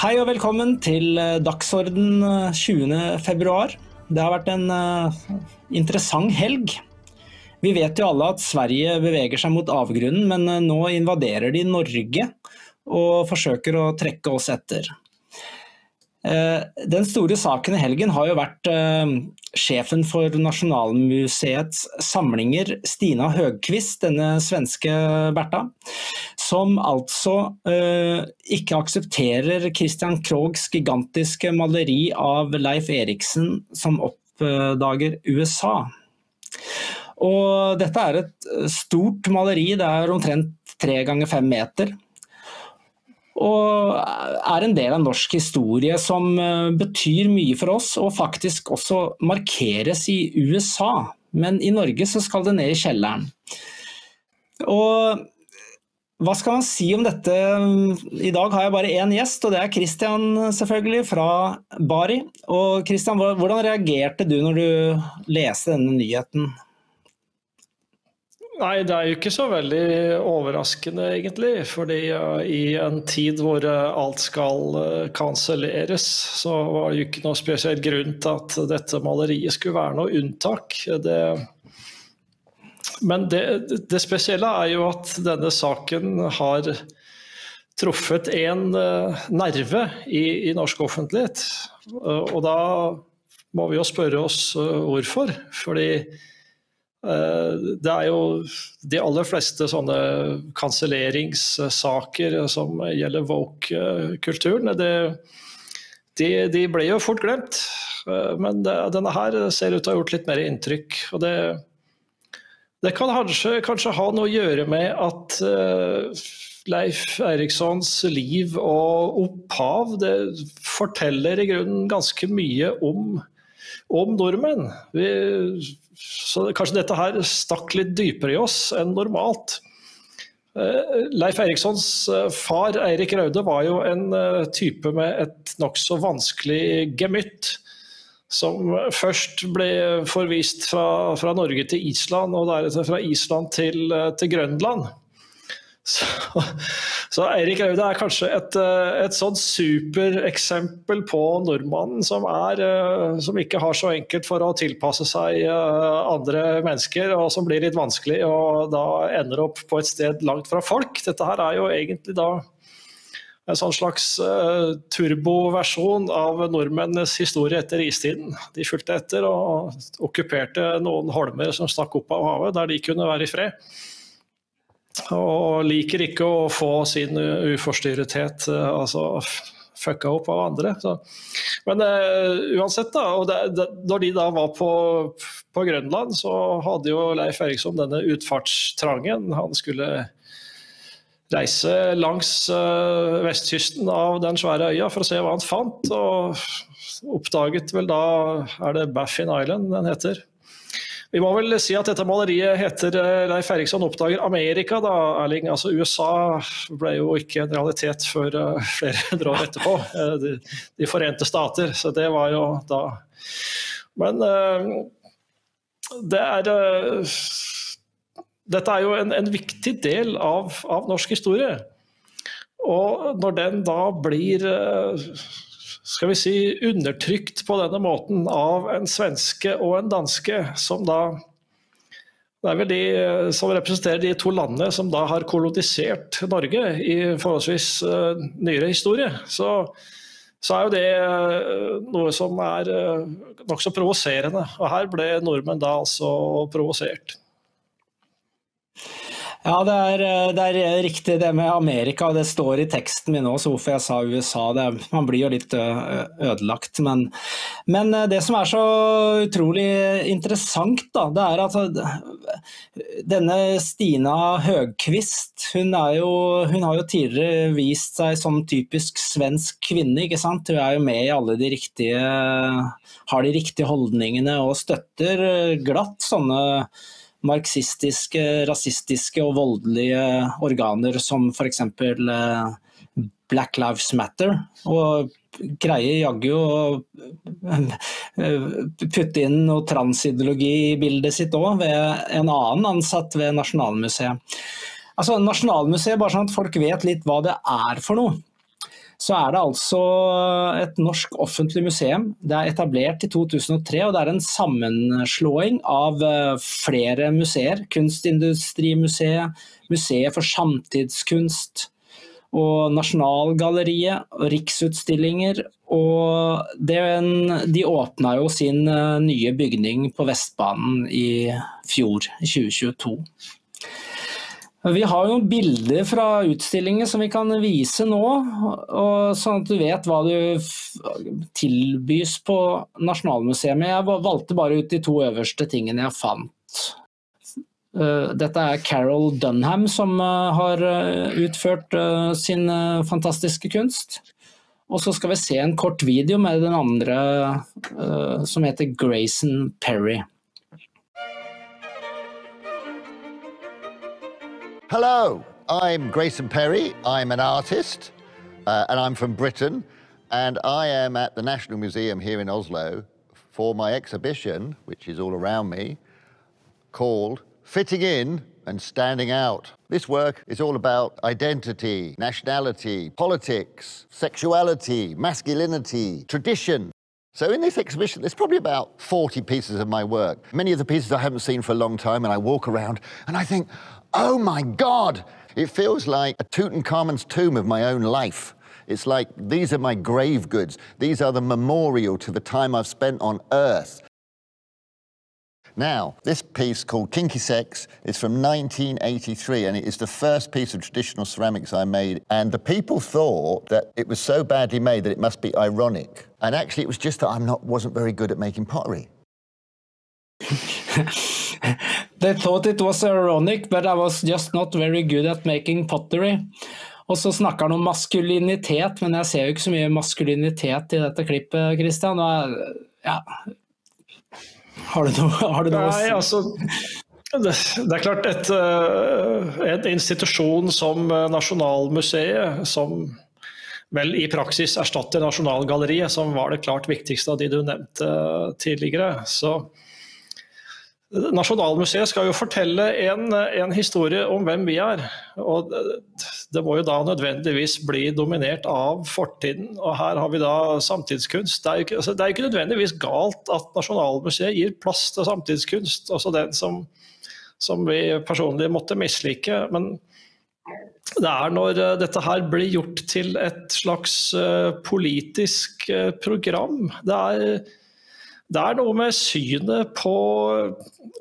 Hei og velkommen til eh, Dagsorden 20.2. Det har vært en uh, interessant helg. Vi vet jo alle at Sverige beveger seg mot avgrunnen, men nå invaderer de Norge og forsøker å trekke oss etter. Den store saken i helgen har jo vært sjefen for Nasjonalmuseets samlinger, Stina Høgquist, denne svenske Bertha, som altså eh, ikke aksepterer Christian Krogs gigantiske maleri av Leif Eriksen som oppdager USA. Og dette er et stort maleri, det er omtrent tre ganger fem meter og er en del av norsk historie som eh, betyr mye for oss, og faktisk også markeres i USA. Men i Norge så skal det ned i kjelleren. Og hva skal man si om dette? I dag har jeg bare én gjest, og det er Christian selvfølgelig, fra Bari. Og Christian, hvordan reagerte du når du leste denne nyheten? Nei, det er jo ikke så veldig overraskende, egentlig. Fordi uh, i en tid hvor uh, alt skal uh, kanselleres, så var det jo ikke noe spesiell grunn til at dette maleriet skulle være noe unntak. Det, men det, det, spesielle er jo at denne saken har truffet en nerve i, i norsk offentlighet. Og da må vi jo spørre oss hvorfor. Fordi Eh, det er jo de aller fleste sånne kanselleringssaker som gjelder woke-kulturen. De, de, ble jo fort glemt. Eh, men denne her ser ut til å ha gjort litt mer inntrykk. og det, det kan kanskje, kanskje, ha noe å gjøre med at uh, Leif Erikssons liv og opphav det forteller i grunnen ganske mye om, om nordmenn. Vi, så kanskje dette her stakk litt dypere i oss enn normalt. Eh, Leif Erikssons eh, far Eirik Raude var jo en type med et nokså vanskelig gemytt. Som først ble forvist fra, fra, Norge til Island, og deretter fra Island til, til Grønland. Så, så Eirik Raude er kanskje et, eh, et sånn supereksempel på nordmannen som, er, eh, som ikke har så enkelt for å tilpasse seg eh, andre mennesker, og som blir litt vanskelig og da ender opp på et sted langt fra folk. Dette her er jo egentlig da en sånn slags uh, turboversjon av nordmenns historie etter istiden. De fulgte etter og okkuperte noen holmer som stakk opp av havet, der de kunne være i fred. Og liker ikke å få sin uforstyrrethet uh, altså, fucka opp av andre. Så. Men uh, uansett, da, og det, det, når de da var på, på, Grønland, så hadde jo Leif Eriksson denne utfartstrangen. Han skulle reise langs uh, vestkysten av den svære øya for å se hva han fant. Og oppdaget vel da Er det Baffin Island den heter? Vi må vel si at dette maleriet heter eh, Leif Eriksson oppdager Amerika, da, Erling. Altså USA ble jo ikke en realitet før uh, flere hundre år etterpå. De, de, forente stater. Så det var jo da Men det er Dette er jo en, en viktig del av, av, norsk historie. Og når den da blir skal vi si, undertrykt på denne måten av en svenske og en danske, som da det er vel de som representerer de to landene som da har kolonisert Norge i forholdsvis uh, nyere historie. Så, så, er jo det noe som er nokså provoserende. Og her ble nordmenn da altså provosert. Ja, det er, eh, det er, riktig det med Amerika. Det står i teksten min også hvorfor jeg sa USA. Det, man blir jo litt ødelagt. Men, men, eh, det som er så utrolig interessant, da, det er at eh, denne Stina Høgquist hun, jo, hun, har jo tidligere vist seg som typisk svensk kvinne. ikke sant? Hun er jo med i alle de riktige Har de riktige holdningene og støtter glatt sånne marxistiske, rasistiske og voldelige organer som f.eks. Eh, Black Lives Matter. Og greier jaggu å eh, putte inn noe transideologi i bildet sitt òg, ved en annen ansatt ved Nasjonalmuseet. Altså Nasjonalmuseet, bare sånn at folk vet litt hva det er for noe. Så er det altså et norsk offentlig museum. Det er etablert i 2003, og det er en sammenslåing av eh, flere museer. Kunstindustrimuseet, Museet for samtidskunst, og Nasjonalgalleriet og Riksutstillinger. Og den, de åpna jo sin eh, nye bygning på Vestbanen i fjor, 2022. Vi har jo bilder fra utstillingen som vi kan vise nå, sånn at du vet hva du tilbys på Nasjonalmuseet. Jeg valgte bare ut de to øverste tingene jeg fant. Eh, dette er Carol Dunham som eh, har eh, utført sin fantastiske kunst. Og så skal vi se en kort video med den andre som heter Grayson Perry. Hello, I'm Grayson Perry. I'm an artist uh, and I'm from Britain. And I am at the National Museum here in Oslo for my exhibition, which is all around me, called fitting in and standing out. This work is all about identity, nationality, politics, sexuality, masculinity, tradition. So in this exhibition, there's probably about 40 pieces of my work. Many of the pieces I haven't seen for a long time, and I walk around and I think, oh my God, it feels like a Tutankhamun's tomb of my own life. It's like these are my grave goods. These are the memorial to the time I've spent on Earth. Now, this piece called Kinky Sex is from 1983 and it is the first piece of traditional ceramics I made. And the people thought that it was so badly made that it must be ironic. And actually, it was just that I not wasn't very good at making pottery. They thought it was ironic, but I was just not very good at making pottery. Og så snakker han om maskulinitet, men jeg ser jo ikke så mye maskulinitet i dette klippet, Christian. Og ja, har du noe, har du noe Nei, altså, det, det, er klart et, eh, en institusjon som eh, Nasjonalmuseet, som vel i praksis erstatter Nasjonalgalleriet, som var det klart viktigste av de du nevnte eh, tidligere. Så Nasjonalmuseet skal jo fortelle en, en, historie om hvem vi er. Og det må jo da nødvendigvis bli dominert av fortiden. Og her har vi da samtidskunst. Det er jo ikke, altså er ikke nødvendigvis galt at Nasjonalmuseet gir plass til samtidskunst, også den som, som vi personlig måtte mislike. Men det er når dette her blir gjort til et slags eh, politisk eh, program. Det er det er noe med synet på,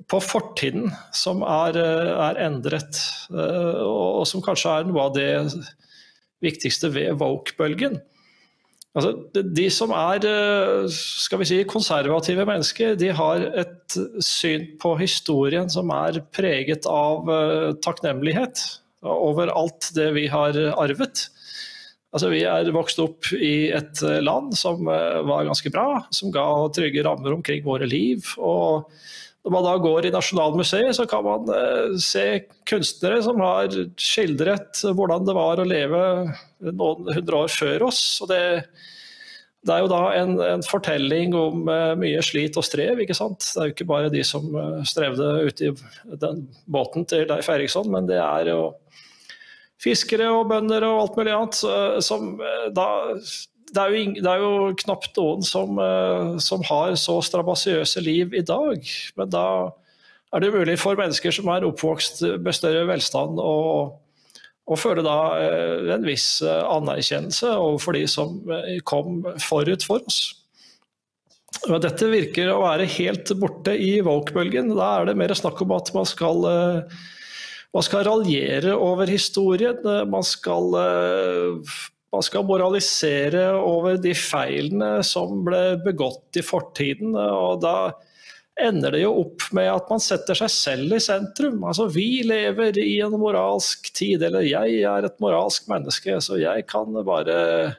på fortiden som er, er, endret, eh, og som kanskje er noe av det viktigste ved woke-bølgen. Altså, de som er eh, skal vi si, konservative mennesker, de har et syn på historien som er preget av eh, takknemlighet over alt det vi har arvet. Altså, vi er vokst opp i et eh, land som eh, var ganske bra, som ga trygge rammer omkring våre liv. og når man da går i Nasjonalmuseet, så kan man eh, se kunstnere som har skildret hvordan det var å leve noen hundre år før oss. og det, det er jo da en, en, fortelling om mye slit og strev. ikke sant? Det er jo ikke bare de som strevde ute i den båten til Leif Eiriksson, men det er jo fiskere og bønder og alt mulig annet. Som eh, da det er, jo, det er jo knapt noen som, eh, som, har så strabasiøse liv i dag. Men da er det mulig for mennesker som er oppvokst med større velstand, å føle da eh, en viss anerkjennelse overfor de som kom forut for oss. Dette virker å være helt borte i woke-bølgen. Da er det mer snakk om at man skal man skal raljere over historien. Man skal, eh, man skal, moralisere over de feilene som ble begått i fortiden. og da ender det jo opp med at man setter seg selv i sentrum. Altså, vi lever i en moralsk tid, eller jeg er et moralsk menneske, så jeg kan bare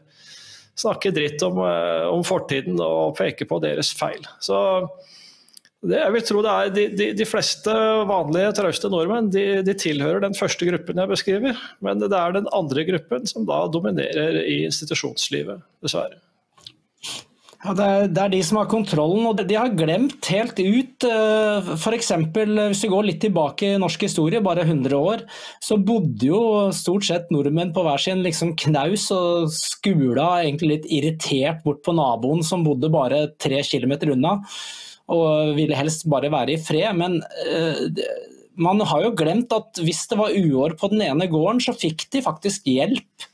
snakke dritt om, eh, om fortiden og peke på deres feil. Så det, jeg vil tro det er de, de, de fleste vanlige trauste nordmenn de, de, tilhører den første gruppen jeg beskriver. Men det er den andre gruppen som da dominerer i institusjonslivet, dessverre. Ja, det, er, det er de som har kontrollen, og de har glemt helt ut F.eks. hvis vi går litt tilbake i norsk historie, bare 100 år, så bodde jo stort sett nordmenn på hver sin liksom knaus og skula egentlig litt irritert bort på naboen som bodde bare tre kilometer unna og ville helst bare være i fred. Men man har jo glemt at hvis det var uår på den ene gården, så fikk de faktisk hjelp.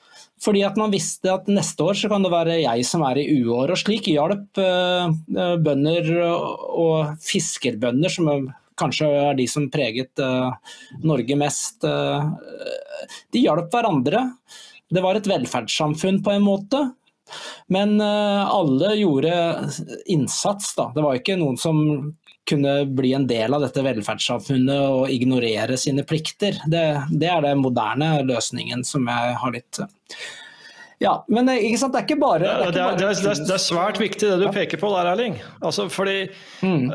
Fordi at man visste at neste år så kan det være jeg som er i uår. Og slik hjalp uh, bønder og fiskerbønder, som kanskje er de som preget Norge mest, de hjalp hverandre. Det var et velferdssamfunn på en måte. Men alle gjorde innsats, da. Det var ikke noen som kunne bli en del av dette velferdssamfunnet og ignorere sine plikter. Det, det er den moderne løsningen som jeg har litt ja, men ikke sant, det er ikke bare Det er, det er, det er, det er svært viktig det du peker på der, Erling. Altså, fordi mm.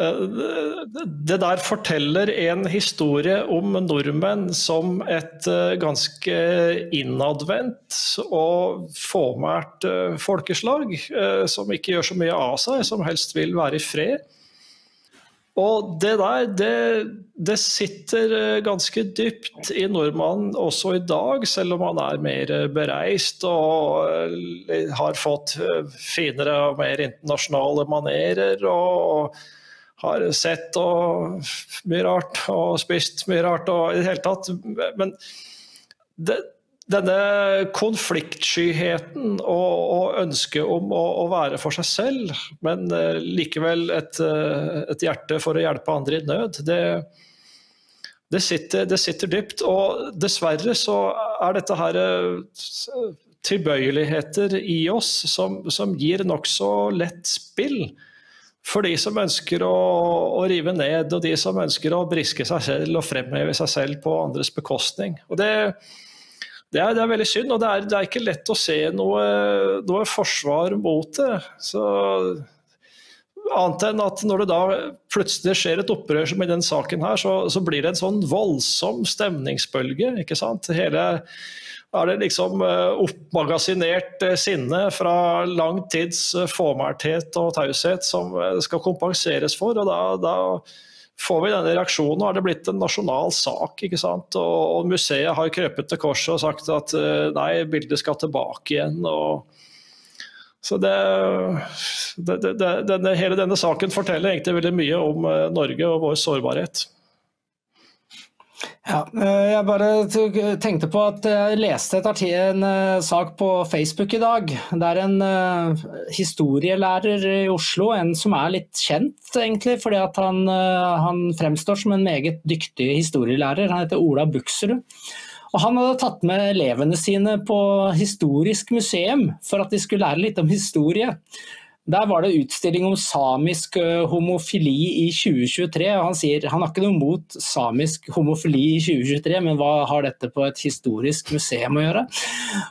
Det der forteller en historie om nordmenn som et ganske innadvendt og fåmælt folkeslag. Som ikke gjør så mye av seg, som helst vil være i fred. Og det der, det, det, sitter eh, ganske dypt i nordmannen også i dag, selv om han er mer eh, bereist og eh, har fått finere og mer internasjonale manerer. og har sett og mye rart og spist mye rart og i det hele tatt. Men det, denne konfliktskyheten og, og ønsket om å, å, være for seg selv, men uh, likevel et, uh, et, hjerte for å hjelpe andre i nød, det, det, sitter, det, sitter, dypt. Og dessverre så er dette her uh, tilbøyeligheter i oss som, som gir nokså lett spill. For de som ønsker å, å, rive ned, og de som ønsker å briske seg selv og fremheve seg selv på andres bekostning. Og det det er, det er, veldig synd, og det er, det er, ikke lett å se noe, noe forsvar mot det. Så, annet enn at når det da plutselig skjer et opprør som i den saken her, så, så blir det en sånn voldsom stemningsbølge. ikke sant? Hele er det liksom eh, oppmagasinert eh, sinne fra lang tids eh, fåmælthet og taushet som skal kompenseres for. og da, da får vi denne reaksjonen, har det blitt en nasjonal sak. ikke sant? Og, og museet har krøpet til korset og sagt at eh, nei, bildet skal tilbake igjen. og så det, det, det, denne, Hele denne saken forteller egentlig veldig mye om eh, Norge og vår sårbarhet. Ja, eh, jeg bare tenkte på at jeg leste en eh, sak på Facebook i dag. Det er en uh, historielærer i Oslo, en som er litt kjent egentlig, fordi han, han, fremstår som en meget dyktig historielærer. Han heter Ola Buksrud. Og han hadde tatt med elevene sine på historisk museum for at de skulle lære litt om historie. Der var det utstilling om samisk homofili i 2023. og Han sier han har ikke noe mot samisk homofili i 2023, men hva har dette på et historisk museum å gjøre?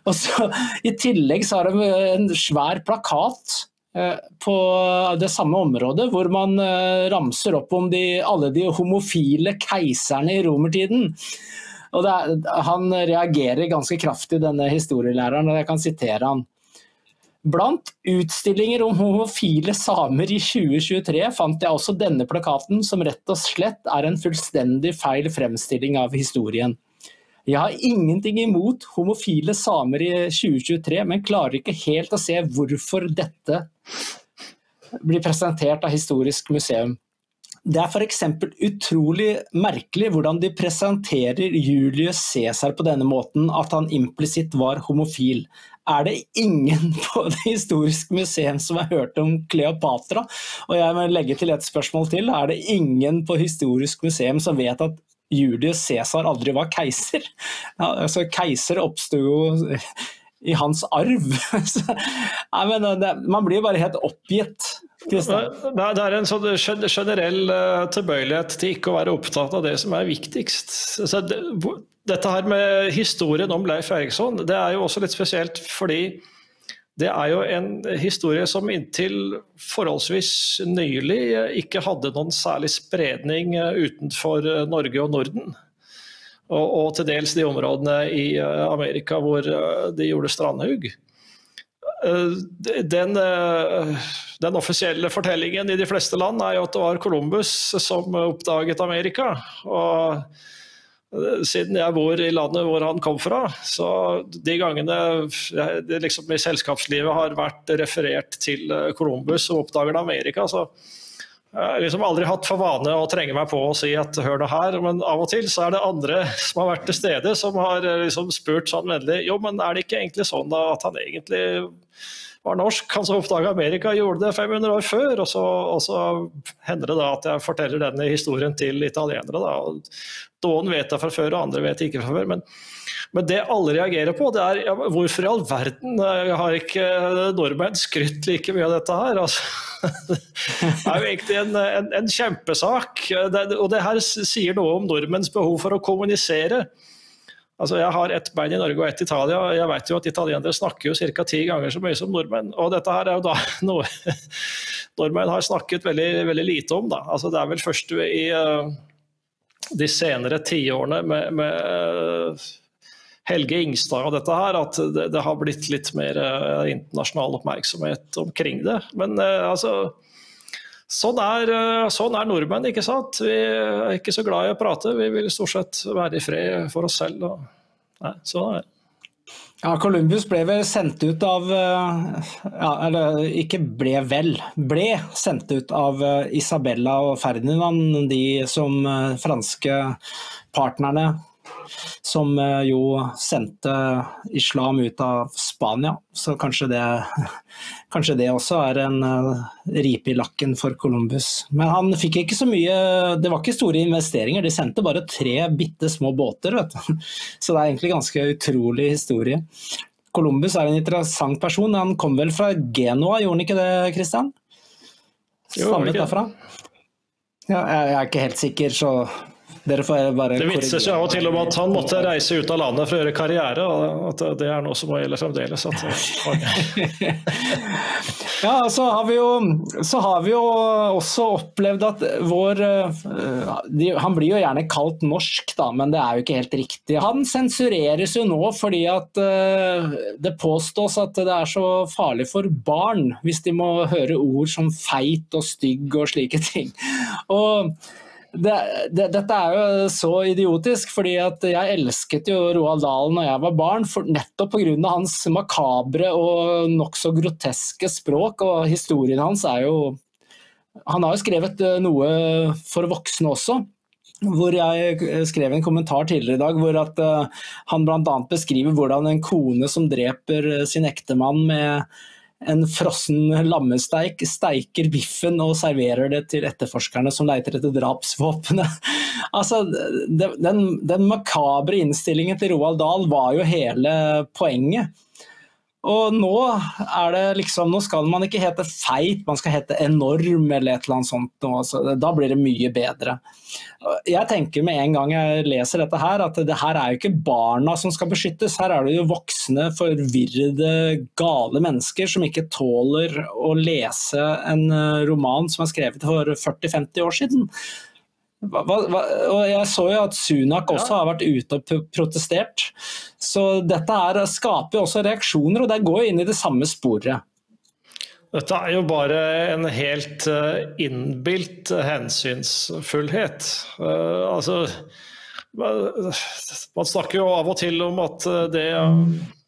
Og så, I tillegg så har de en svær plakat på det samme området, hvor man ramser opp om de, alle de homofile keiserne i romertiden. Og er, Han reagerer ganske kraftig, denne historielæreren, og jeg kan sitere han. Blant utstillinger om homofile samer i 2023 fant jeg også denne plakaten, som rett og slett er en fullstendig feil fremstilling av historien. Jeg har ingenting imot homofile samer i 2023, men klarer ikke helt å se hvorfor dette blir presentert av Historisk museum. Det er f.eks. utrolig merkelig hvordan de presenterer Julius Cæsar på denne måten, at han implisitt var homofil er det ingen på Det historiske museum som har hørt om Kleopatra? Og jeg må legge til et spørsmål til. Er det ingen på Historisk museum som vet at Julius Cæsar aldri var keiser? Ja, altså, keiser oppsto jo i hans arv. Nei, men det, man blir bare helt oppgitt. Det, det er en sånn generell eh, tilbøyelighet til ikke å være opptatt av det som er viktigst. Altså, det, dette her med historien om Leif Eriksson, det er jo også litt spesielt fordi det er jo en historie som inntil forholdsvis nylig ikke hadde noen særlig spredning eh, utenfor eh, Norge og Norden. Og, og til dels de områdene i Amerika hvor de gjorde strandhugg. Den, den, offisielle fortellingen i de fleste land er jo at det var Columbus som oppdaget Amerika. Og siden jeg bor i landet hvor han kom fra, så de gangene det liksom i selskapslivet har vært referert til Columbus som oppdager Amerika, så jeg har liksom aldri hatt for vane å trenge meg på å si at hør nå her, men av og til så er det andre som har vært til stede, som har eh, liksom spurt sånn vennlig Jo, men er det ikke egentlig sånn da at han egentlig var norsk, han som oppdaga Amerika, gjorde det 500 år før? Og så, og så, hender det da at jeg forteller denne historien til italienere. da. Noen vet det fra før, og andre vet det ikke fra før. men men det alle reagerer på, det er ja, hvorfor i all verden har ikke nordmenn skrytt like mye av dette her? Altså, det er jo egentlig en, en, en kjempesak. Det, og det her sier noe om nordmenns behov for å kommunisere. Altså, jeg har ett bein i Norge og ett i Italia. og Jeg vet jo at italienere snakker jo ca. ti ganger så mye som nordmenn. Og dette her er jo da noe nordmenn har snakket veldig, veldig lite om. Da. Altså, det er vel først i uh, de senere tiårene med, med Helge Ingstad og dette her, at det, det har blitt litt mer uh, internasjonal oppmerksomhet omkring det. Men uh, altså sånn er, uh, sånn er, nordmenn, ikke sant. Vi er ikke så glad i å prate. Vi vil stort sett være i fred for oss selv. Og, nei, sånn er det. Ja, Columbus ble vel sendt ut av ja, Eller ikke ble vel, ble sendt ut av Isabella og Ferdinand, de som franske partnerne som eh, jo sendte islam ut av Spania. Så kanskje det, kanskje det også er en uh, ripe i lakken for Columbus. Men han fikk ikke så mye Det var ikke store investeringer, de sendte bare tre bitte små båter. Vet du. Så det er egentlig ganske utrolig historie. Columbus er en interessant person. Han kom vel fra Genoa, gjorde han ikke det, Christian? Stammet derfra? Ja, jeg er ikke helt sikker, så dere får bare Det vitser seg av og til om at han måtte reise ut av landet for å gjøre karriere, og at det er noe som må gjelde fremdeles. ja, så har, vi jo, så har vi jo også opplevd at vår eh, de, Han blir jo gjerne kalt norsk, da, men det er jo ikke helt riktig. Han sensureres jo nå fordi at uh, det påstås at det er så farlig for barn hvis de må høre ord som feit og stygg og slike ting. Og det, det, dette er jo så idiotisk, fordi jeg elsket jo Roald Dahl når jeg var barn, for, nettopp pga. hans makabre og nokså groteske språk. Og historien hans er jo Han har jo skrevet eh, noe for voksne også. Hvor jeg skrev en kommentar tidligere i dag hvor at uh, han bl.a. beskriver hvordan en kone som dreper eh, sin ektemann med en frossen lammesteik, steiker biffen og serverer det til etterforskerne som leiter etter drapsvåpenet. altså, den, den makabre innstillingen til Roald Dahl var jo hele poenget. Og nå er det liksom Nå skal man ikke hete feit, man skal hete enorm eller et eller annet sånt. Altså, da blir det mye bedre. Jeg tenker med en gang jeg leser dette her, at det her er jo ikke barna som skal beskyttes. Her er det jo voksne, forvirrede, gale mennesker som ikke tåler å lese en eh, roman som er skrevet for 40-50 år siden. Hva, hva, og jeg så jo at Sunak også ja. har vært ute og protestert. Så dette her skaper jo også reaksjoner, og det går jo inn i det samme sporet. Dette er jo bare en helt uh, innbilt hensynsfullhet. Uh, altså Man snakker jo av og til om at det det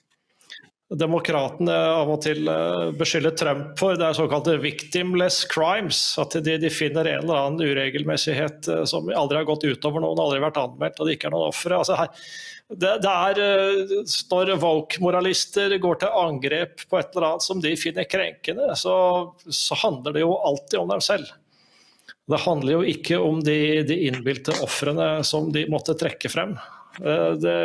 demokratene av og til eh, beskylder Trump for, det er såkalte victimless crimes. At de, de, finner en eller annen uregelmessighet eh, som aldri har gått utover noen, aldri vært anmeldt, og det ikke er noen ofre. Altså det, det, er eh, Når woke-moralister går til angrep på et eller annet som de finner krenkende, så, så handler det jo alltid om dem selv. Det handler jo ikke om de, de innbilte ofrene som de måtte trekke frem. Det,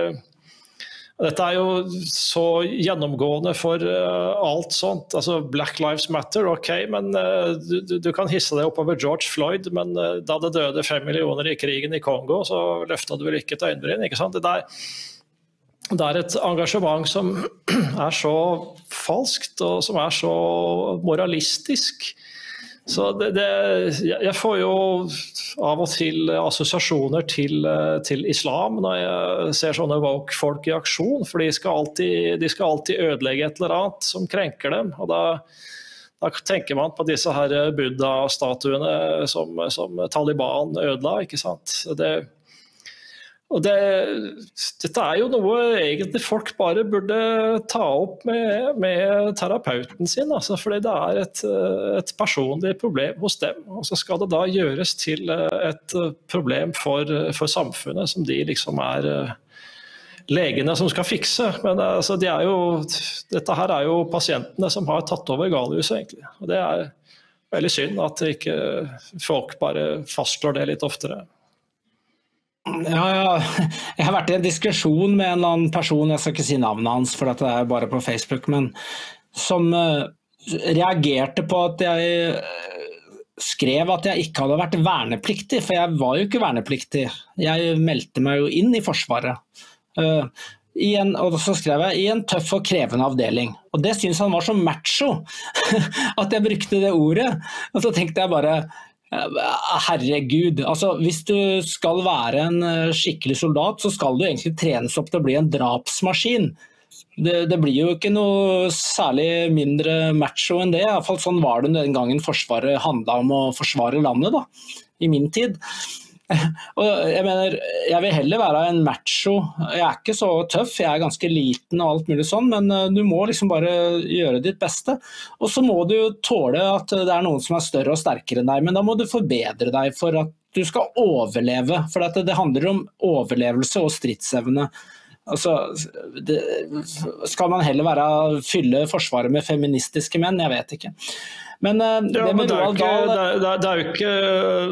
dette er jo så gjennomgående for uh, alt sånt. Altså Black Lives Matter, OK, men uh, du, du, kan hisse deg oppover George Floyd, men uh, da det døde fem millioner i krigen i Kongo, så løfta du vel ikke et øyenbryn? ikke sant? Det er, det er et engasjement som er så falskt, og som er så moralistisk. Så det, det, jeg får jo av og til assosiasjoner til, til islam når jeg ser sånne woke-folk i aksjon. For de skal, alltid, de skal, alltid, ødelegge et eller annet som krenker dem. Og da, da tenker man på disse her buddha-statuene som, som, Taliban ødela. ikke sant? Det, og det, dette er jo noe egentlig folk bare burde ta opp med, med terapeuten sin. Altså, fordi det er et, et, personlig problem hos dem. Og så skal det da gjøres til et problem for, for samfunnet, som de liksom er legene som skal fikse. Men altså, de jo, dette her er jo pasientene som har tatt over galhuset, egentlig. Og det er veldig synd at ikke folk bare fastslår det litt oftere. Ja, jeg har vært i en diskusjon med en eller annen person, jeg skal ikke si navnet hans for dette er bare på Facebook, men som uh, reagerte på at jeg uh, skrev at jeg ikke hadde vært vernepliktig, for jeg var jo ikke vernepliktig. Jeg meldte meg jo inn i Forsvaret. Uh, en, og så skrev jeg 'i en tøff og krevende avdeling'. Og Det syntes han var så macho at jeg brukte det ordet. Og så tenkte jeg bare Herregud. altså Hvis du skal være en eh, skikkelig soldat, så skal du egentlig trenes opp til å bli en drapsmaskin. Det, det blir jo ikke noe særlig mindre macho enn det. I fall sånn var det den gangen Forsvaret handla om å forsvare landet, da, i min tid. Og jeg mener, jeg vil heller være en macho. Jeg er ikke så tøff, jeg er ganske liten og alt mulig sånn, men eh, du må liksom bare gjøre ditt beste. Og så må du jo tåle at det er noen som er større og sterkere enn deg, men da må du forbedre deg for at du skal overleve. For det handler om overlevelse og stridsevne. Altså, det, skal man heller være, fylle Forsvaret med feministiske menn? Jeg vet ikke. Men, uh, det, er ikke, det, det, jo ikke,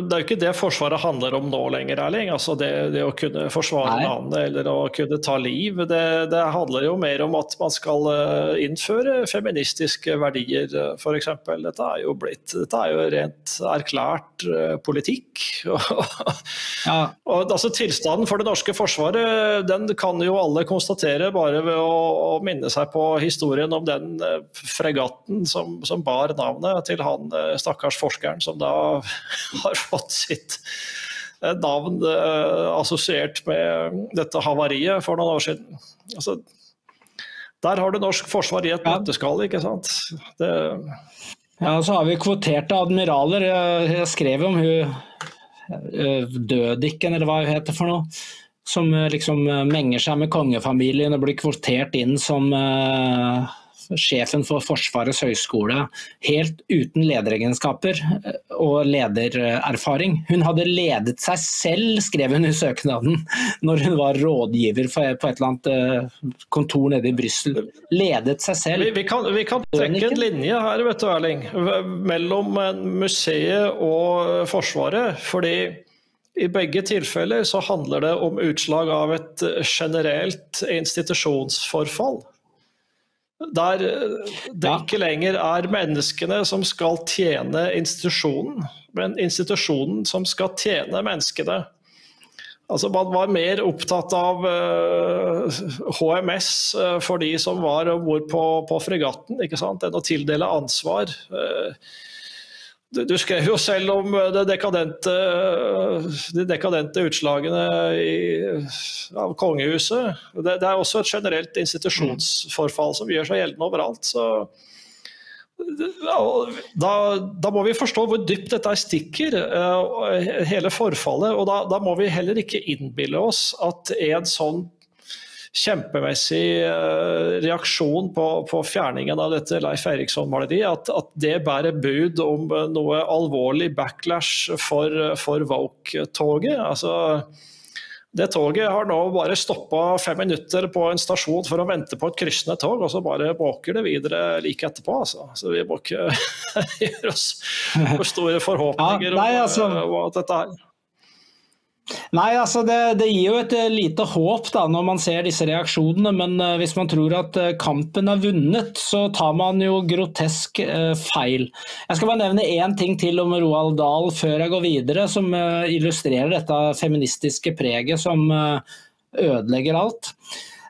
det er jo ikke det Forsvaret handler om nå lenger, Erling. Altså det, det å kunne forsvare Nei. landet eller å kunne ta liv. Det, handler jo mer om at man skal eh, innføre feministiske verdier, eh, f.eks. Dette er jo blitt Dette er jo rent erklært politikk. ja. og, altså, tilstanden for det norske forsvaret den kan jo alle konstatere bare ved å, å minne seg på historien om den fregatten som, som bar navnet til han eh, stakkars forskeren som da har fått sitt eh, navn eh, assosiert med dette havariet for noen år siden. Altså, der har du norsk forsvar i et nøtteskall, ikke sant. Det... Ja, så har vi kvoterte admiraler. Jeg skrev om hun Dødikken, eller hva hun heter for noe. Som liksom menger seg med kongefamilien og blir kvotert inn som sjefen for Forsvarets høgskole, helt uten lederegenskaper eh, og ledererfaring. Hun hadde ledet seg selv, skrev hun i søknaden, når hun var rådgiver på et eller annet eh, kontor nede i Brussel. Ledet seg selv. Vi, vi, kan, vi kan trekke en linje her, vet du Erling, mellom museet og Forsvaret. fordi i begge tilfeller så handler det om utslag av et generelt institusjonsforfall. Der det det ikke lenger er menneskene som skal tjene institusjonen, men institusjonen som skal tjene menneskene. Altså Man var mer opptatt av uh, eh, HMS uh, eh, for de som var om bord på, på, fregatten, enn å tildele ansvar. Uh, du skrev jo selv om de dekadente, de dekadente utslagene i, av kongehuset. Det, det, er også et generelt institusjonsforfall som gjør seg gjeldende overalt. Da, da, må vi forstå hvor dypt dette stikker, eh, hele forfallet. Og da, da må vi heller ikke innbille oss at en sånn kjempemessig eh, reaksjon på, på, fjerningen av dette Leif Eriksson-maleriet. At, at, det bærer bud om eh, noe alvorlig backlash for, for Woke-toget. Altså, det toget har nå bare stoppa fem minutter på en stasjon for å vente på et kryssende tog, og så bare båker det videre like etterpå. Altså. Så vi må ikke gjøre oss for store forhåpninger ja, nei, altså, om, om at dette her Nei, altså det, det, gir jo et eh, lite håp da, når man ser disse reaksjonene, men uh, hvis man tror at uh, kampen er vunnet, så tar man jo grotesk feil. Jeg skal bare nevne én ting til om Roald Dahl før jeg går videre, som illustrerer dette feministiske preget som ødelegger alt.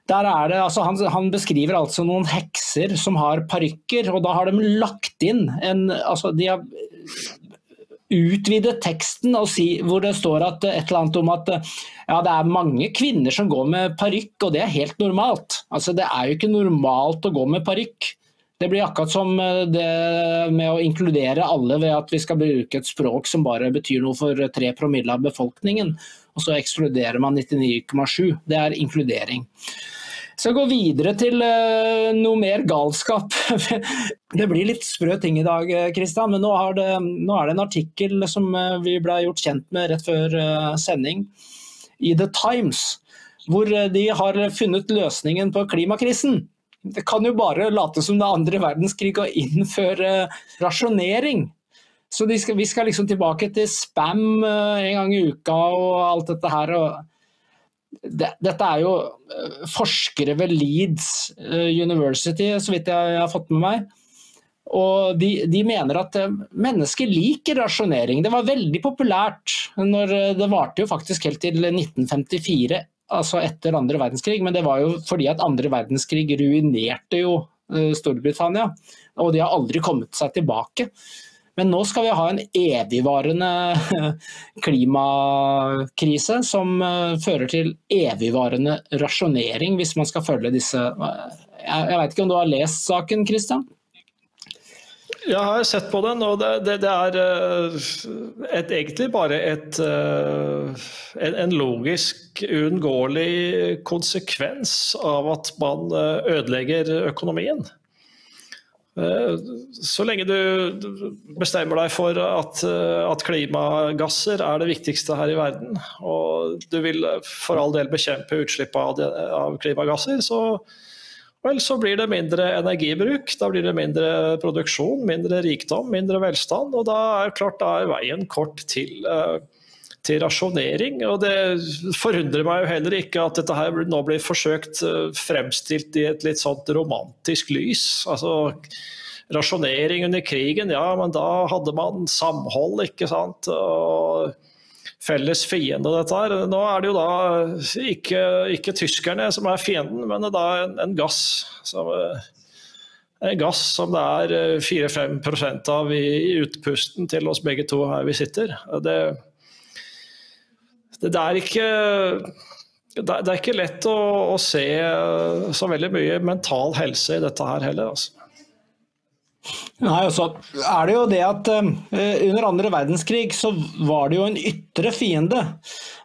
Der er det, altså han, han, beskriver altså noen hekser som har parykker, og da har de lagt inn en altså De har utvide teksten og si, hvor det står at et eller annet om at ja, det er mange kvinner som går med parykk, og det er helt normalt. Altså, det er jo ikke normalt å gå med parykk. Det blir akkurat som det med å inkludere alle ved at vi skal bruke et språk som bare betyr noe for tre promille av befolkningen, og så ekskluderer man 99,7. Det er inkludering. Så gå videre til uh, noe mer galskap. det blir litt sprø ting i dag, Kristian, men nå, det, nå, er det en artikkel som uh, vi ble gjort kjent med rett før uh, sending i The Times, hvor de har funnet løsningen på klimakrisen. Det kan jo bare late som det er andre verdenskrig og innføre rasjonering. Så skal, vi skal liksom tilbake til spam en gang i uka og alt dette her. og dette er jo eh, forskere ved Leeds eh, University, så vidt jeg har fått med meg. Og de, de, mener at eh, mennesker liker rasjonering. Det var veldig populært når det varte jo faktisk helt til 1954, altså etter andre verdenskrig. Men det var jo fordi at andre verdenskrig ruinerte jo Storbritannia. Og de har aldri kommet seg tilbake. Men nå skal vi ha en evigvarende klimakrise som eh, fører til evigvarende rasjonering, hvis man skal følge disse Jeg vet ikke om du har lest saken, Christian? Jeg har sett på den, og det, det, det er eh, et, egentlig bare et, eh, en, en, logisk, uunngåelig konsekvens av at man ødelegger økonomien. Eh, så lenge du bestemmer deg for at, eh, at, klimagasser er det viktigste her i verden, og du vil for all del bekjempe utslipp av, av klimagasser, så, vel, så blir det mindre energibruk. Da blir det mindre produksjon, mindre rikdom, mindre velstand. Og da er klart da er veien kort til, eh, til rasjonering. Og det forundrer meg jo heller ikke at dette her nå blir forsøkt eh, fremstilt i et litt sånt romantisk lys. Altså rasjonering under krigen, ja, men da hadde man samhold, ikke sant. Og felles fiende, dette her. Nå er det jo da ikke, ikke tyskerne som er fienden, men det er da en, en gass. Som, en gass som det er 4-5 av i, i utpusten til oss begge to her vi sitter. Det, det er ikke det er ikke lett å, å, se så veldig mye mental helse i dette her heller. Altså. Nei, og så er det jo det at uh, Under andre verdenskrig så var det jo en ytre fiende.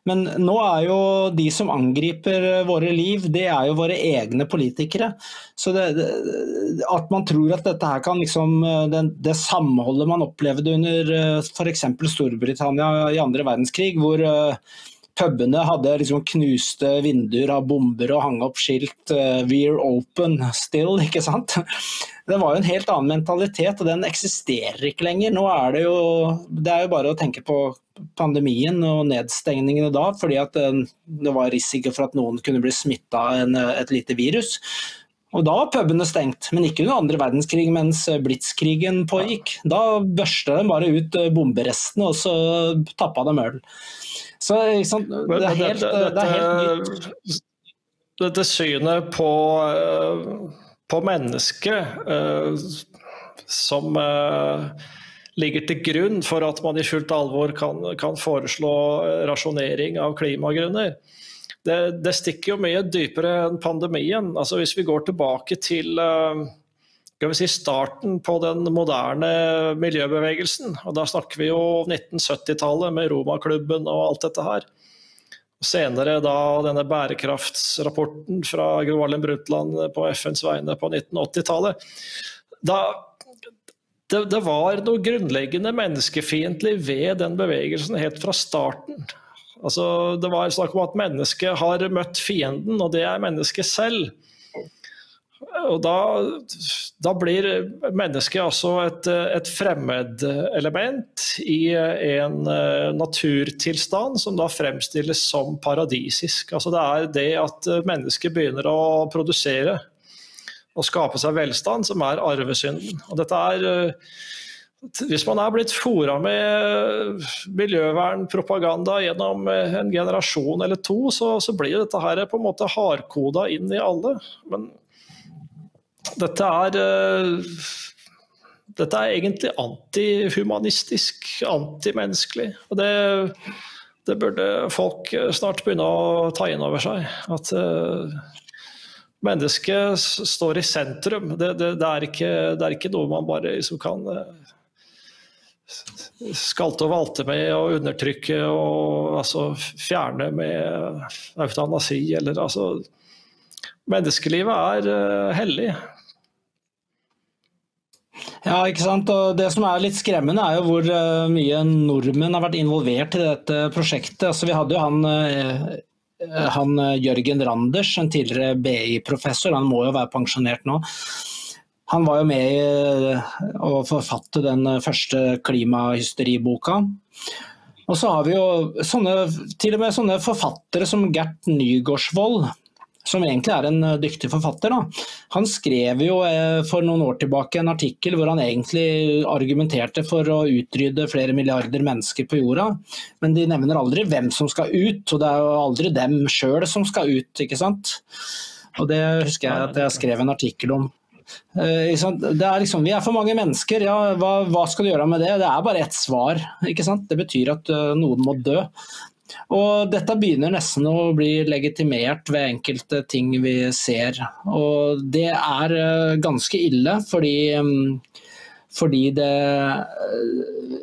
Men nå er jo de som angriper våre liv, det er jo våre egne politikere. Så det, at man tror at dette her kan liksom eh, Det, det samholdet man opplevde under eh, f.eks. Storbritannia i andre verdenskrig, hvor pubene hadde liksom knuste vinduer av bomber og hang opp skilt uh, 'We're open still', ikke sant. Det var jo en helt annen mentalitet, og den eksisterer ikke lenger. Nå er det jo Det er jo bare å tenke på pandemien og nedstengningene da, fordi at det, det var risiko for at noen kunne bli smitta av et lite virus. Og da var pubene stengt, men ikke under andre verdenskrig mens blitskrigen pågikk. Da børsta de bare ut bomberestene, og så tappa de øl. Så liksom, det, er helt, det er helt nytt. Dette synet på, eh, på mennesket som ligger til grunn for at man i fullt alvor kan, kan foreslå rasjonering av klimagrunner. Det, det, stikker jo mye dypere enn pandemien. Altså Hvis vi går tilbake til vi si, starten på den moderne miljøbevegelsen. Og da snakker vi jo 1970-tallet med Romaklubben og alt dette her. Senere da denne bærekraftsrapporten fra Gro Harlem Brundtland på FNs vegne på 1980-tallet. det, det, var noe grunnleggende menneskefiendtlig ved den bevegelsen helt fra starten. Altså, det var snakk om at mennesket har møtt fienden, og det er mennesket selv. Og da, da, blir mennesket altså et, et fremmedelement i en eh, naturtilstand som da fremstilles som paradisisk. Altså det er det at mennesket begynner å produsere og skape seg velstand som er arvesynden. Og dette er eh, hvis man er blitt fora med miljøvernpropaganda gjennom en generasjon eller to, så, så blir dette her på en måte hardkoda inn i alle. Men dette er eh, dette er egentlig antihumanistisk, antimenneskelig. Og det, det, burde folk snart begynne å ta inn over seg. At uh, mennesket står i sentrum. Det, det, er ikke, det, er ikke, noe man bare liksom kan uh, skalte og valte med å undertrykke og altså, fjerne med eutanasi eller altså Menneskelivet er uh, hellig. Ja, ikke sant. Og det som er litt skremmende, er jo hvor uh, mye nordmenn har vært involvert i dette prosjektet. Altså, vi hadde jo han, uh, han Jørgen Randers, en tidligere BI-professor, han må jo være pensjonert nå. Han var jo med i å forfatte den første klimahysteriboka. Og så har vi jo sånne, til og med sånne forfattere som Gert Nygaardsvold, som egentlig er en eh, dyktig forfatter. Da. Han skrev jo eh, for noen år tilbake en artikkel hvor han egentlig argumenterte for å utrydde flere milliarder mennesker på jorda, men de nevner aldri hvem som skal ut, og det er jo aldri dem sjøl som skal ut, ikke sant. Og det husker jeg at jeg skrev en artikkel om. Eh, er liksom, vi er for mange mennesker, ja, hva, hva, skal du gjøre med det? Det er bare ett svar. Det betyr at noen må dø. Og dette begynner nesten å bli legitimert ved enkelte ting vi ser. Og det er eh, ganske ille, fordi, mm, fordi det eh,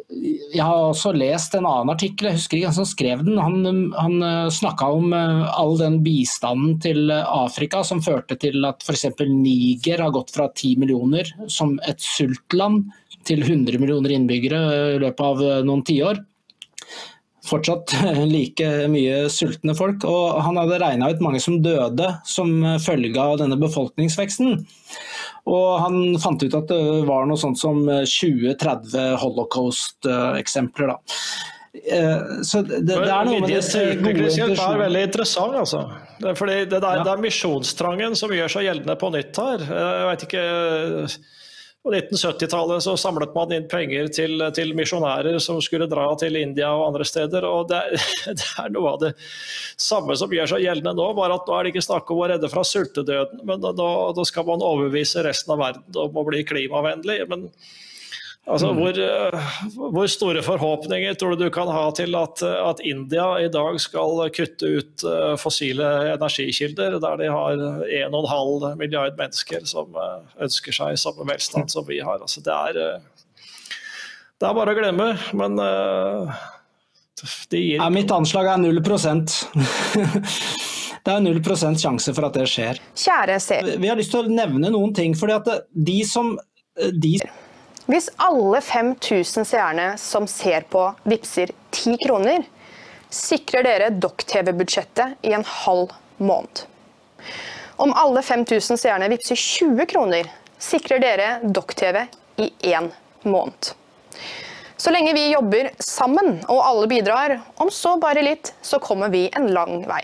Jeg har også lest en annen artikkel, jeg husker ikke hvem som skrev den. Han, han eh, snakka om all den bistanden til Afrika som førte til at f.eks. Niger har gått fra 10 millioner som et sultland til 100 millioner innbyggere i løpet av noen tiår fortsatt like mye sultne folk. Og han hadde regna ut mange som døde som følge av denne befolkningsveksten. Og han fant ut at det var noe sånt som 20-30 holocaust-eksempler. da. Eh, så det, det, er noe med disse gode er veldig interessant, altså. Fordi det, er, ja. det er misjonstrangen som gjør seg gjeldende på nytt her. Jeg vet ikke på 1970-tallet så samlet man inn penger til, til, misjonærer som skulle dra til India og andre steder. og det, det, er noe av det samme som gjør seg gjeldende nå, bare at nå er det ikke snakk om å redde fra sultedøden, men da skal man overbevise resten av verden om å bli klimavennlig. men Altså, mm. hvor, eh, hvor, store forhåpninger tror du du kan ha til at, at, India i dag skal kutte ut eh, fossile energikilder, der de har 1,5 milliard mennesker som eh, ønsker seg samme velstand som vi har? Altså, det, er, det er bare å glemme, men ja, Mitt anslag er 0% Det er 0% sjanse for at det skjer. Kjære se. Vi har lyst til å nevne noen ting. fordi at de som de hvis alle 5000 seerne som ser på, vippser 10 kroner, sikrer dere Dokk-TV-budsjettet i en halv måned. Om alle 5000 seerne vippser 20 kroner, sikrer dere Dokk-TV i én måned. Så lenge vi jobber sammen og alle bidrar, om så bare litt, så kommer vi en lang vei.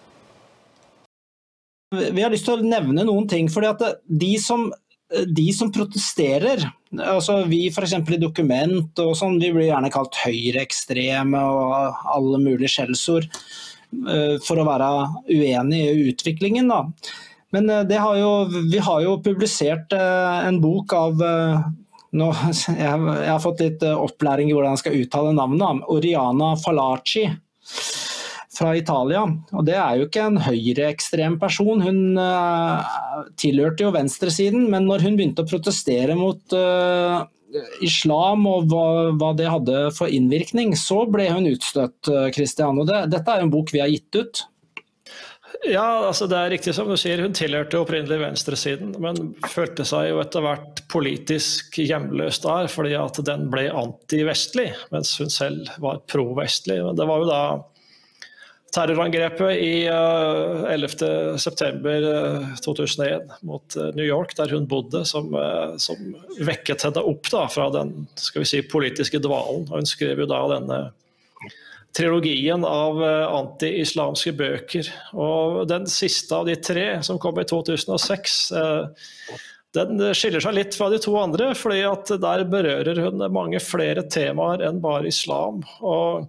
Vi har lyst til å nevne noen ting. fordi at De som de som protesterer, altså vi f.eks. i Dokument og sånn, vi blir gjerne kalt høyreekstreme og alle mulige skjellsord eh, for å være uenig i utviklingen. Da. Men eh, har jo, vi har jo publisert eh, en bok av nå, jeg, har fått litt opplæring i hvordan jeg skal uttale navnet. Oriana Falaci fra Italia. Og det er jo ikke en høyreekstrem person. Hun uh, tilhørte jo venstresiden, men når hun begynte å protestere mot uh, islam og hva, hva, det hadde for innvirkning, så ble hun utstøtt, Kristian. Og det, dette er jo en bok vi har gitt ut. Ja, altså det er riktig som du sier. Hun tilhørte opprinnelig venstresiden, men følte seg jo etter hvert politisk hjemløs der, fordi at den ble antivestlig, mens hun selv var pro-vestlig. Det var jo da terrorangrepet i uh, 11.9.2001 mot uh, New York, der hun bodde, som, som vekket henne opp da, fra den skal vi si, politiske dvalen. Og hun skrev jo da denne trilogien av anti-islamske bøker. Og den siste av de tre, som kom i 2006, den skiller seg litt fra de to andre, fordi at der berører hun mange flere temaer enn bare islam. Og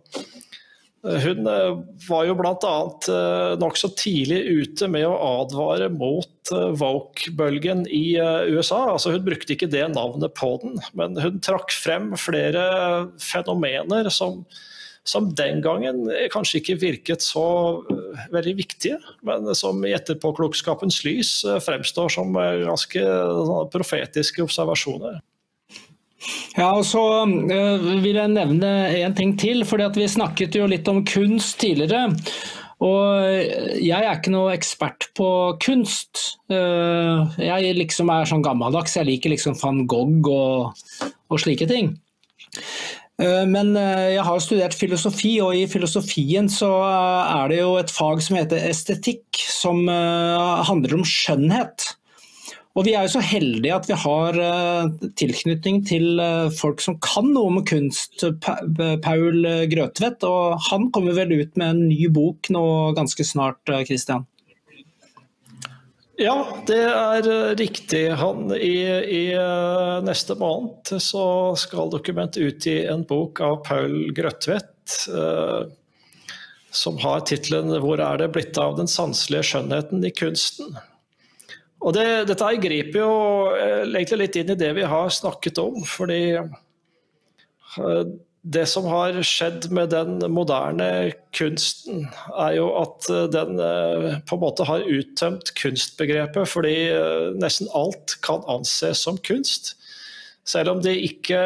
hun eh, var jo bl.a. Eh, nokså tidlig ute med å advare mot eh, woke-bølgen i USA. Altså hun brukte ikke det navnet på den, men hun trakk frem flere fenomener som, som den gangen kanskje ikke virket så veldig viktige, men som i etterpåklokskapens lys fremstår som ganske profetiske observasjoner. Ja, og så uh, vil jeg nevne en ting til. fordi Vi snakket jo litt om kunst tidligere. Og jeg er ikke noe ekspert på kunst. Uh, jeg liksom er sånn gammeldags. Jeg liker liksom van Gogh og, og slike ting. Uh, men jeg har studert filosofi, og i filosofien så er det jo et fag som heter estetikk, som handler om skjønnhet. Og Vi er jo så heldige at vi har uh, tilknytning til uh, folk som kan noe om kunst. Paul Grøtvedt, og han kommer vel ut med en ny bok nå ganske snart, Christian? Ja, det er riktig. Han, i, i, neste måned så skal Dokument utgi en bok av Paul Grøtvedt. som har tittelen 'Hvor er det blitt av den sanselige skjønnheten i kunsten'? Og det, Dette griper jo eh, egentlig litt inn i det vi har snakket om. fordi eh, det som har skjedd med den moderne kunsten, er jo at eh, den på en måte har uttømt kunstbegrepet, fordi nesten alt kan anses som kunst. Selv om det ikke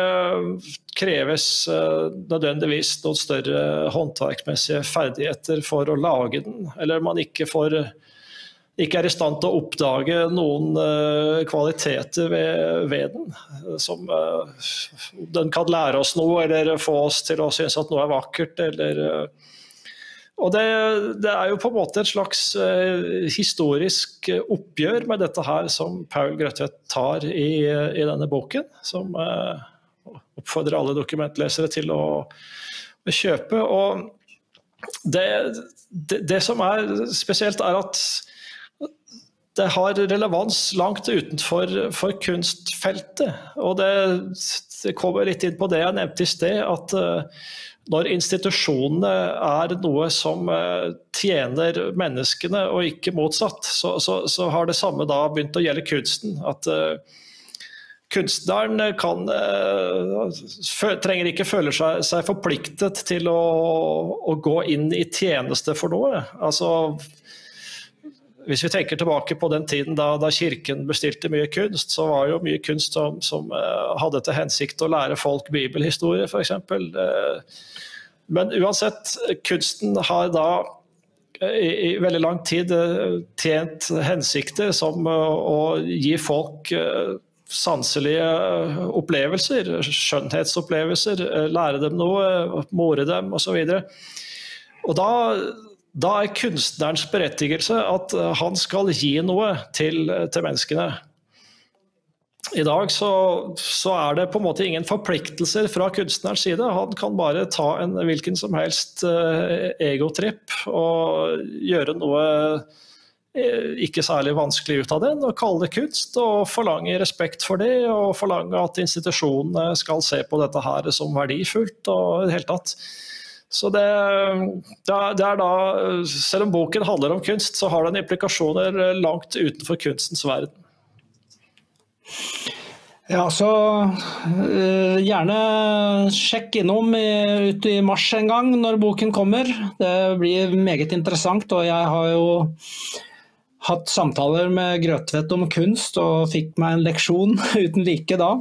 kreves nødvendigvis noen større håndverksmessige ferdigheter for å lage den, eller man ikke får ikke er i stand til å oppdage noen uh, kvaliteter ved, ved, den. Som uh, den kan lære oss noe, eller få oss til å synes at noe er vakkert. Eller, uh, og det, det, er jo på en måte et slags historisk oppgjør med dette her som Paul Grøtvedt tar i, i denne boken. Som oppfordrer alle dokumentlesere til å, å kjøpe. Og det, det, det som er spesielt, er at det har relevans langt utenfor kunstfeltet. Og det, det, kommer litt inn på det jeg nevnte i sted, at uh, når institusjonene er noe som uh, tjener menneskene og ikke motsatt, så, så, så, har det samme da begynt å gjelde kunsten. At uh, kunstneren kan, trenger ikke føle seg, seg forpliktet til å, å, gå inn i tjeneste for noe. Altså hvis vi tenker tilbake på den tiden da, da, Kirken bestilte mye kunst, så var jo mye kunst som, som uh, hadde til hensikt å lære folk bibelhistorie, f.eks. Eh, men uansett, kunsten har da uh, i, i, veldig lang tid tjent hensikter som å gi folk sanselige opplevelser, skjønnhetsopplevelser, lære dem noe, more dem osv. Og, og da da er kunstnerens berettigelse at eh, han skal gi noe til, til menneskene. I dag så, så, er det på en måte ingen forpliktelser fra kunstnerens side. Han kan bare ta en hvilken som helst uh, egotripp og gjøre noe ikke særlig vanskelig ut av den, og kalle det kunst. Og forlange respekt for det, og forlange at institusjonene skal se på dette her som verdifullt. og i det hele tatt så det, det, er da, Selv om boken handler om kunst, så har den implikasjoner langt utenfor kunstens verden. Ja, så uh, gjerne sjekk innom i, ut i mars en gang når boken kommer. Det blir meget interessant, og jeg har jo hatt samtaler med Grøtvedt om kunst og fikk meg en leksjon uten like da.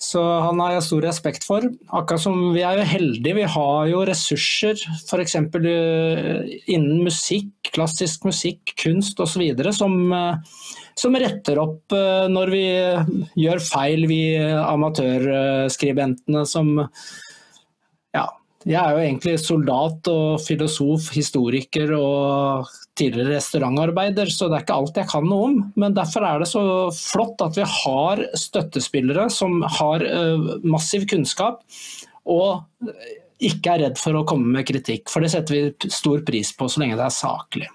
Så han har jeg stor respekt for. Akkurat som vi er jo heldige, vi har jo ressurser f.eks. Eh, innen musikk, klassisk musikk, kunst osv. Som, eh, som retter opp eh, når vi gjør feil, vi amatørskribentene som Jeg er jo egentlig soldat og filosof, historiker og tidligere restaurantarbeider, så det er ikke alt jeg kan noe om. Men derfor er det så flott at vi har støttespillere som har uh, massiv kunnskap og ikke er redd for å komme med kritikk. For det setter vi stor pris på så lenge det er saklig.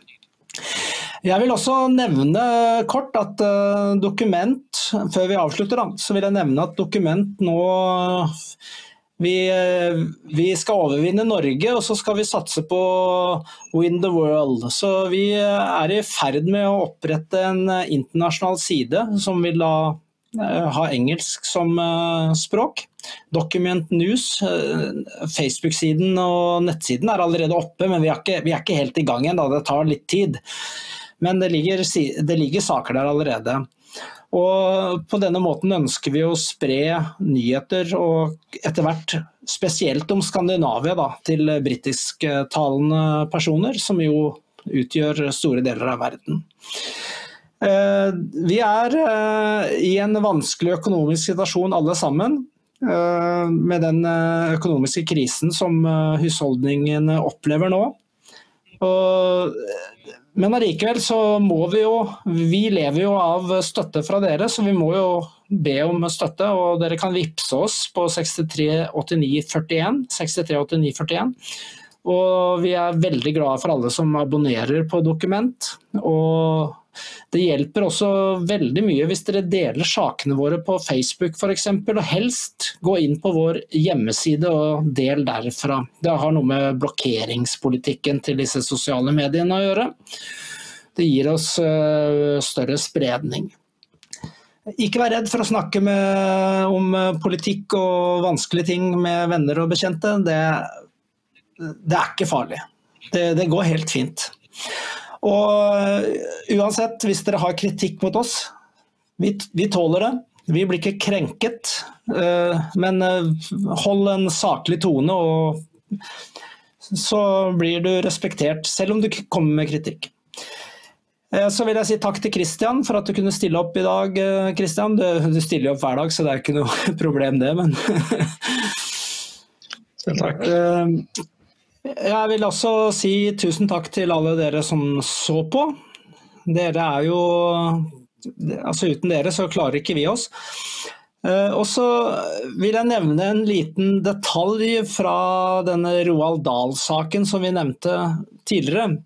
Jeg vil også nevne kort at uh, dokument, før vi avslutter, da, så vil jeg nevne at dokument nå vi, uh, vi, skal overvinne Norge, og så skal vi satse på win the world. Så vi er i ferd med å opprette en internasjonal side som vil da uh, ha engelsk som språk. Document News, Facebook-siden og nettsiden er allerede oppe, men vi er ikke, vi er ikke helt i gang igjen. Det tar litt tid. Men det ligger, det ligger saker der allerede. Og på denne måten ønsker vi å spre nyheter, og etter hvert spesielt om Skandinavia, da, til britisktalende personer, som jo utgjør store deler av verden. Eh, vi er eh, i en vanskelig økonomisk situasjon alle sammen. Eh, med den økonomiske krisen som husholdningene opplever nå. Og men allikevel så må vi jo Vi lever jo av støtte fra dere, så vi må jo be om støtte. Og dere kan vippse oss på 638941. 638941. Og vi er veldig glade for alle som abonnerer på Dokument. Og det hjelper også veldig mye hvis dere deler sakene våre på Facebook f.eks. Og helst gå inn på vår hjemmeside og del derfra. Det har noe med blokkeringspolitikken til disse sosiale mediene å gjøre. Det gir oss eh, større spredning. Ikke vær redd for å snakke med, om politikk og vanskelige ting med venner og bekjente. Det, det er ikke farlig. Det, det går helt fint. Og eh, uansett, hvis dere har kritikk mot oss, vi, vi tåler det. Vi blir ikke krenket, uh, men uh, hold en saklig tone, og så blir du respektert, selv om du kommer med kritikk. Så vil jeg si takk til Christian for at du kunne stille opp i dag. Christian. Du, du stiller opp hver dag, så det er ikke noe problem det, men Selv takk. Jeg vil også si tusen takk til alle dere som så på. Dere er jo Altså uten dere så klarer ikke vi oss. Eh, og så vil jeg nevne en liten detalj fra denne Roald Dahl-saken som vi nevnte tidligere.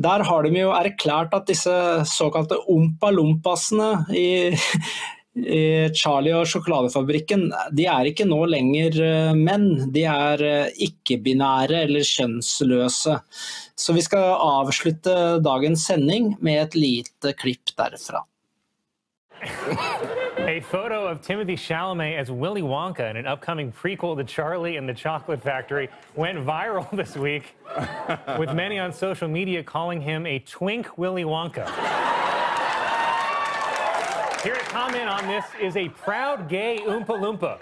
Der har de jo erklært at disse såkalte ompa-lompasene i Charlie og sjokoladefabrikken de er ikke nå lenger eh, menn. De er eh, ikke-binære eller kjønnsløse. Så vi skal avslutte dagens sending med et lite klipp derfra. A photo of Timothy Chalamet as Willy Wonka in an upcoming prequel to Charlie and the Chocolate Factory went viral this week, with many on social media calling him a twink Willy Wonka. Here to comment on this is a proud gay Oompa Loompa.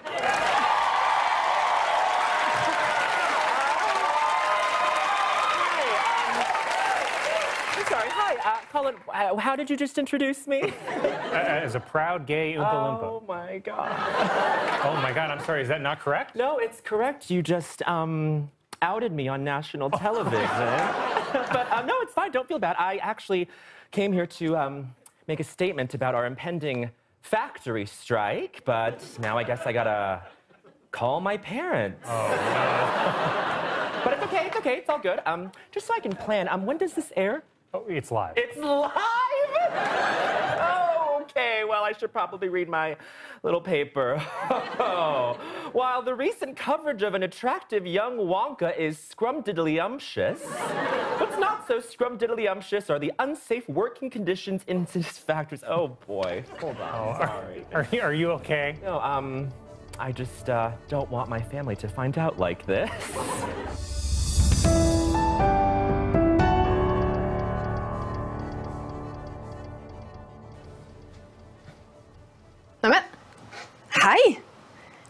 I'm sorry. Hi, uh, Colin. Uh, how did you just introduce me? As a proud gay Oompa Loompa. Oh my god. Oh my god, I'm sorry, is that not correct? No, it's correct. You just um outed me on national television. but um, no, it's fine. Don't feel bad. I actually came here to um, make a statement about our impending factory strike, but now I guess I gotta call my parents. Oh, no. but it's okay, it's okay, it's all good. Um, just so I can plan, um, when does this air? Oh, it's live. It's live? Oh, okay. Well, I should probably read my little paper. While the recent coverage of an attractive young Wonka is scrumdiddlyumptious, what's not so scrumdiddlyumptious are the unsafe working conditions in this factories. Oh boy. Hold on. Oh, Sorry. Are, you, are you okay? No, um, I just uh, don't want my family to find out like this.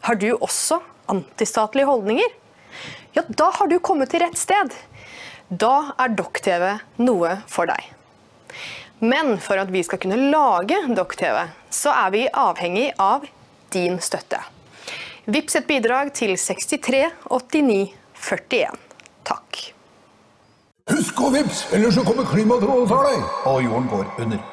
Har du også antistatlige holdninger? Ja, da har du kommet til rett sted. Da er Dokk-TV noe for deg. Men for at vi skal kunne lage Dokk-TV, så er vi avhengig av din støtte. Vips et bidrag til 63 89 41. Takk. Husk å vips, ellers så kommer klimatrollet og tar deg, og jorden går under.